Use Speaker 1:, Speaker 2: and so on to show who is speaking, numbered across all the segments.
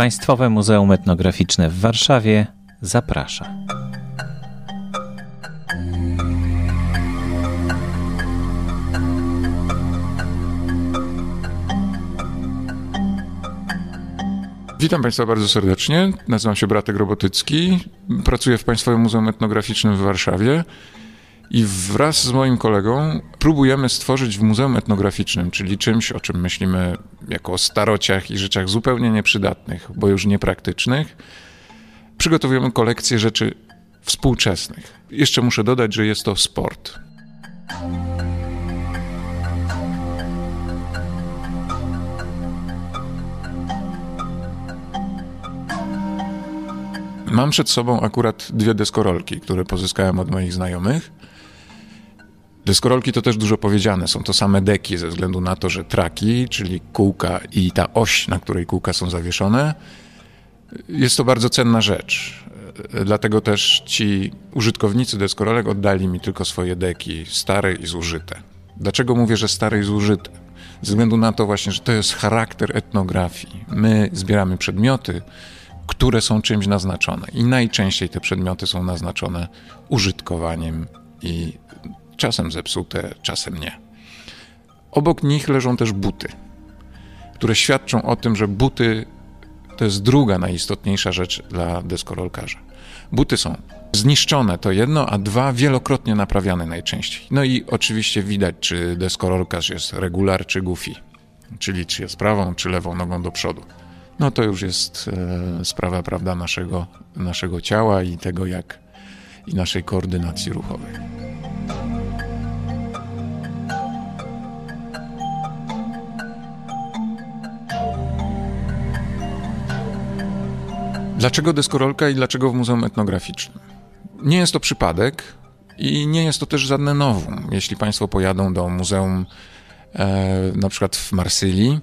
Speaker 1: Państwowe Muzeum Etnograficzne w Warszawie zaprasza.
Speaker 2: Witam Państwa bardzo serdecznie. Nazywam się Bratek Robotycki. Pracuję w Państwowym Muzeum Etnograficznym w Warszawie i wraz z moim kolegą próbujemy stworzyć w Muzeum Etnograficznym, czyli czymś, o czym myślimy jako o starociach i rzeczach zupełnie nieprzydatnych, bo już niepraktycznych, przygotowujemy kolekcję rzeczy współczesnych. Jeszcze muszę dodać, że jest to sport. Mam przed sobą akurat dwie deskorolki, które pozyskałem od moich znajomych. Deskorolki to też dużo powiedziane. Są to same deki ze względu na to, że traki, czyli kółka i ta oś, na której kółka są zawieszone, jest to bardzo cenna rzecz. Dlatego też ci użytkownicy deskorolek oddali mi tylko swoje deki, stare i zużyte. Dlaczego mówię, że stare i zużyte? Ze względu na to właśnie, że to jest charakter etnografii. My zbieramy przedmioty, które są czymś naznaczone. I najczęściej te przedmioty są naznaczone użytkowaniem i czasem zepsute, czasem nie. Obok nich leżą też buty, które świadczą o tym, że buty to jest druga najistotniejsza rzecz dla deskorolkarza. Buty są zniszczone, to jedno, a dwa wielokrotnie naprawiane najczęściej. No i oczywiście widać, czy deskorolkarz jest regular, czy goofy, czyli czy jest prawą, czy lewą nogą do przodu no to już jest e, sprawa, prawda, naszego, naszego ciała i tego, jak i naszej koordynacji ruchowej. Dlaczego deskorolka i dlaczego w Muzeum Etnograficznym? Nie jest to przypadek i nie jest to też żadne nowum. Jeśli Państwo pojadą do muzeum e, na przykład w Marsylii,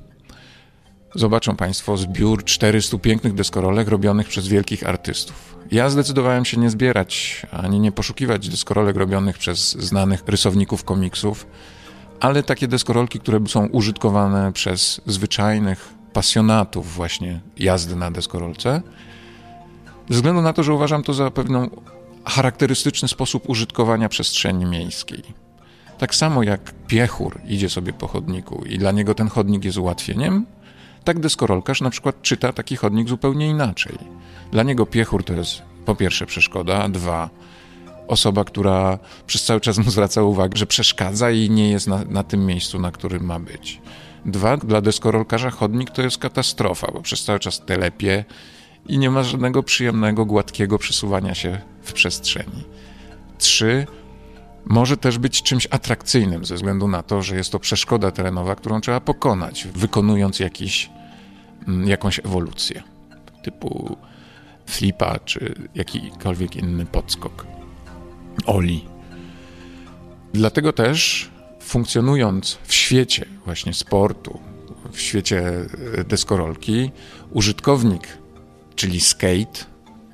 Speaker 2: Zobaczą Państwo zbiór 400 pięknych deskorolek robionych przez wielkich artystów. Ja zdecydowałem się nie zbierać ani nie poszukiwać deskorolek robionych przez znanych rysowników komiksów, ale takie deskorolki, które są użytkowane przez zwyczajnych pasjonatów właśnie jazdy na deskorolce, ze względu na to, że uważam to za pewną charakterystyczny sposób użytkowania przestrzeni miejskiej. Tak samo jak piechur idzie sobie po chodniku i dla niego ten chodnik jest ułatwieniem, tak deskorolkarz na przykład czyta taki chodnik zupełnie inaczej. Dla niego piechur to jest po pierwsze przeszkoda, a dwa osoba, która przez cały czas mu zwraca uwagę, że przeszkadza i nie jest na, na tym miejscu, na którym ma być. Dwa, dla deskorolkarza chodnik to jest katastrofa, bo przez cały czas telepie i nie ma żadnego przyjemnego, gładkiego przesuwania się w przestrzeni. Trzy, może też być czymś atrakcyjnym ze względu na to, że jest to przeszkoda terenowa, którą trzeba pokonać, wykonując jakiś Mm, jakąś ewolucję, typu flipa czy jakikolwiek inny podskok. Oli. Dlatego też funkcjonując w świecie właśnie sportu, w świecie e, deskorolki, użytkownik, czyli skate,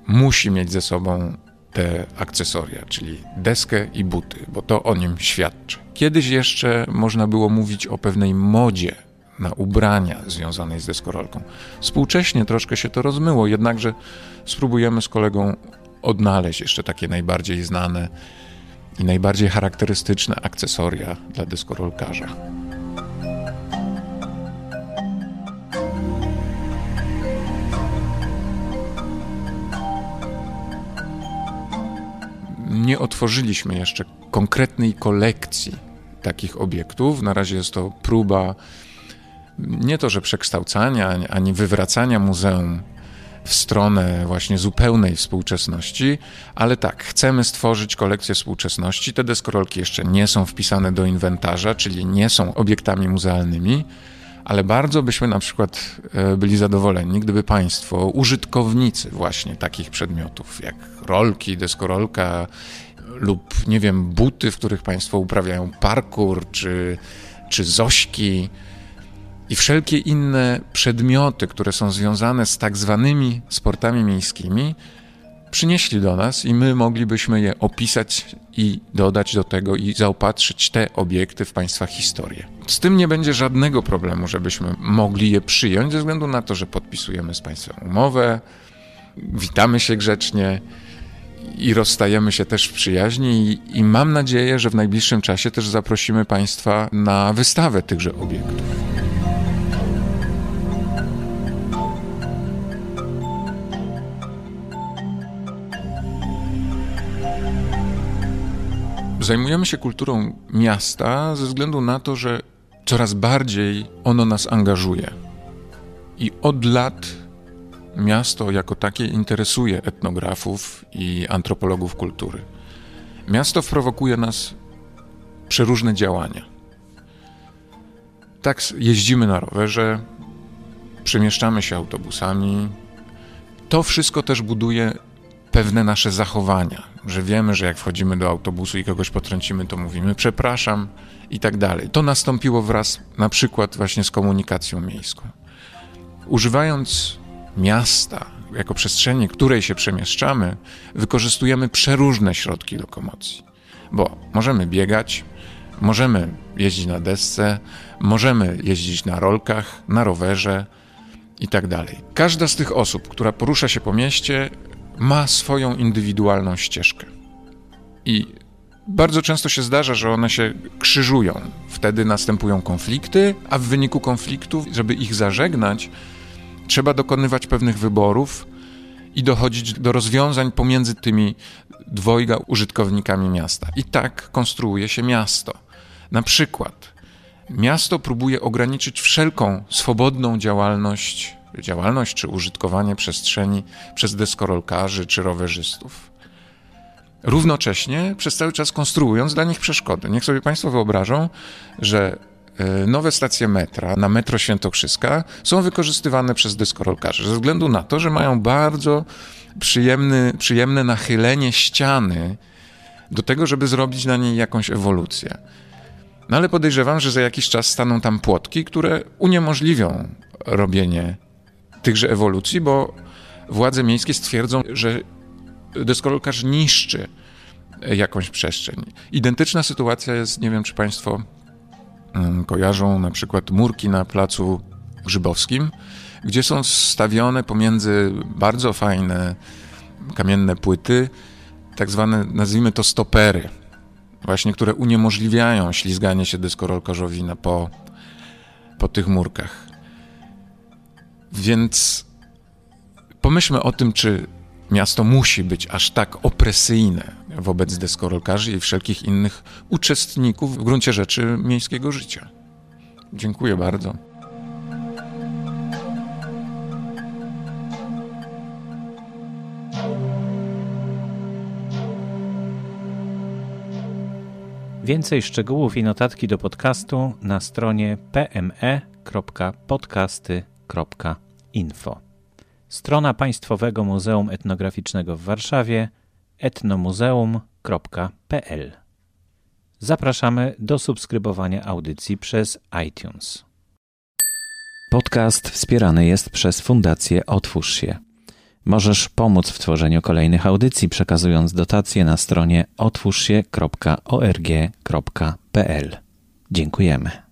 Speaker 2: musi mieć ze sobą te akcesoria, czyli deskę i buty, bo to o nim świadczy. Kiedyś jeszcze można było mówić o pewnej modzie na ubrania związanej z deskorolką. Współcześnie troszkę się to rozmyło, jednakże spróbujemy z kolegą odnaleźć jeszcze takie najbardziej znane i najbardziej charakterystyczne akcesoria dla deskorolkarza. Nie otworzyliśmy jeszcze konkretnej kolekcji takich obiektów. Na razie jest to próba nie to, że przekształcania, ani wywracania muzeum w stronę właśnie zupełnej współczesności, ale tak, chcemy stworzyć kolekcję współczesności. Te deskorolki jeszcze nie są wpisane do inwentarza, czyli nie są obiektami muzealnymi, ale bardzo byśmy na przykład e, byli zadowoleni, gdyby Państwo, użytkownicy właśnie takich przedmiotów, jak rolki, deskorolka lub, nie wiem, buty, w których Państwo uprawiają parkour, czy, czy zośki, i wszelkie inne przedmioty, które są związane z tak zwanymi sportami miejskimi, przynieśli do nas i my moglibyśmy je opisać i dodać do tego i zaopatrzyć te obiekty w państwa historię. Z tym nie będzie żadnego problemu, żebyśmy mogli je przyjąć, ze względu na to, że podpisujemy z państwem umowę, witamy się grzecznie i rozstajemy się też w przyjaźni i, i mam nadzieję, że w najbliższym czasie też zaprosimy państwa na wystawę tychże obiektów. Zajmujemy się kulturą miasta ze względu na to, że coraz bardziej ono nas angażuje. I od lat miasto jako takie interesuje etnografów i antropologów kultury. Miasto prowokuje nas przeróżne działania. Tak jeździmy na rowerze, przemieszczamy się autobusami. To wszystko też buduje pewne nasze zachowania, że wiemy, że jak wchodzimy do autobusu i kogoś potrącimy, to mówimy przepraszam i tak dalej. To nastąpiło wraz na przykład właśnie z komunikacją miejską. Używając miasta jako przestrzeni, której się przemieszczamy, wykorzystujemy przeróżne środki lokomocji, bo możemy biegać, możemy jeździć na desce, możemy jeździć na rolkach, na rowerze i tak dalej. Każda z tych osób, która porusza się po mieście, ma swoją indywidualną ścieżkę. I bardzo często się zdarza, że one się krzyżują. Wtedy następują konflikty, a w wyniku konfliktów, żeby ich zażegnać, trzeba dokonywać pewnych wyborów i dochodzić do rozwiązań pomiędzy tymi dwojga użytkownikami miasta. I tak konstruuje się miasto. Na przykład miasto próbuje ograniczyć wszelką swobodną działalność działalność czy użytkowanie przestrzeni przez deskorolkarzy czy rowerzystów. Równocześnie przez cały czas konstruując dla nich przeszkody. Niech sobie Państwo wyobrażą, że e, nowe stacje metra na metro Świętokrzyska są wykorzystywane przez deskorolkarzy ze względu na to, że mają bardzo przyjemny, przyjemne nachylenie ściany do tego, żeby zrobić na niej jakąś ewolucję. No ale podejrzewam, że za jakiś czas staną tam płotki, które uniemożliwią robienie tychże ewolucji, bo władze miejskie stwierdzą, że deskorolkarz niszczy jakąś przestrzeń. Identyczna sytuacja jest, nie wiem czy Państwo mm, kojarzą na przykład murki na placu Grzybowskim, gdzie są stawione pomiędzy bardzo fajne kamienne płyty, tak zwane, nazwijmy to stopery, właśnie, które uniemożliwiają ślizganie się deskorolkarzowi na po, po tych murkach. Więc pomyślmy o tym, czy miasto musi być aż tak opresyjne wobec deskorolkarzy i wszelkich innych uczestników w gruncie rzeczy miejskiego życia. Dziękuję bardzo.
Speaker 1: Więcej szczegółów i notatki do podcastu na stronie pme.podcasty.com Strona Państwowego Muzeum Etnograficznego w Warszawie etnomuzeum.pl Zapraszamy do subskrybowania audycji przez iTunes. Podcast wspierany jest przez Fundację Otwórz się. Możesz pomóc w tworzeniu kolejnych audycji przekazując dotacje na stronie otwórzsie.org.pl. Dziękujemy.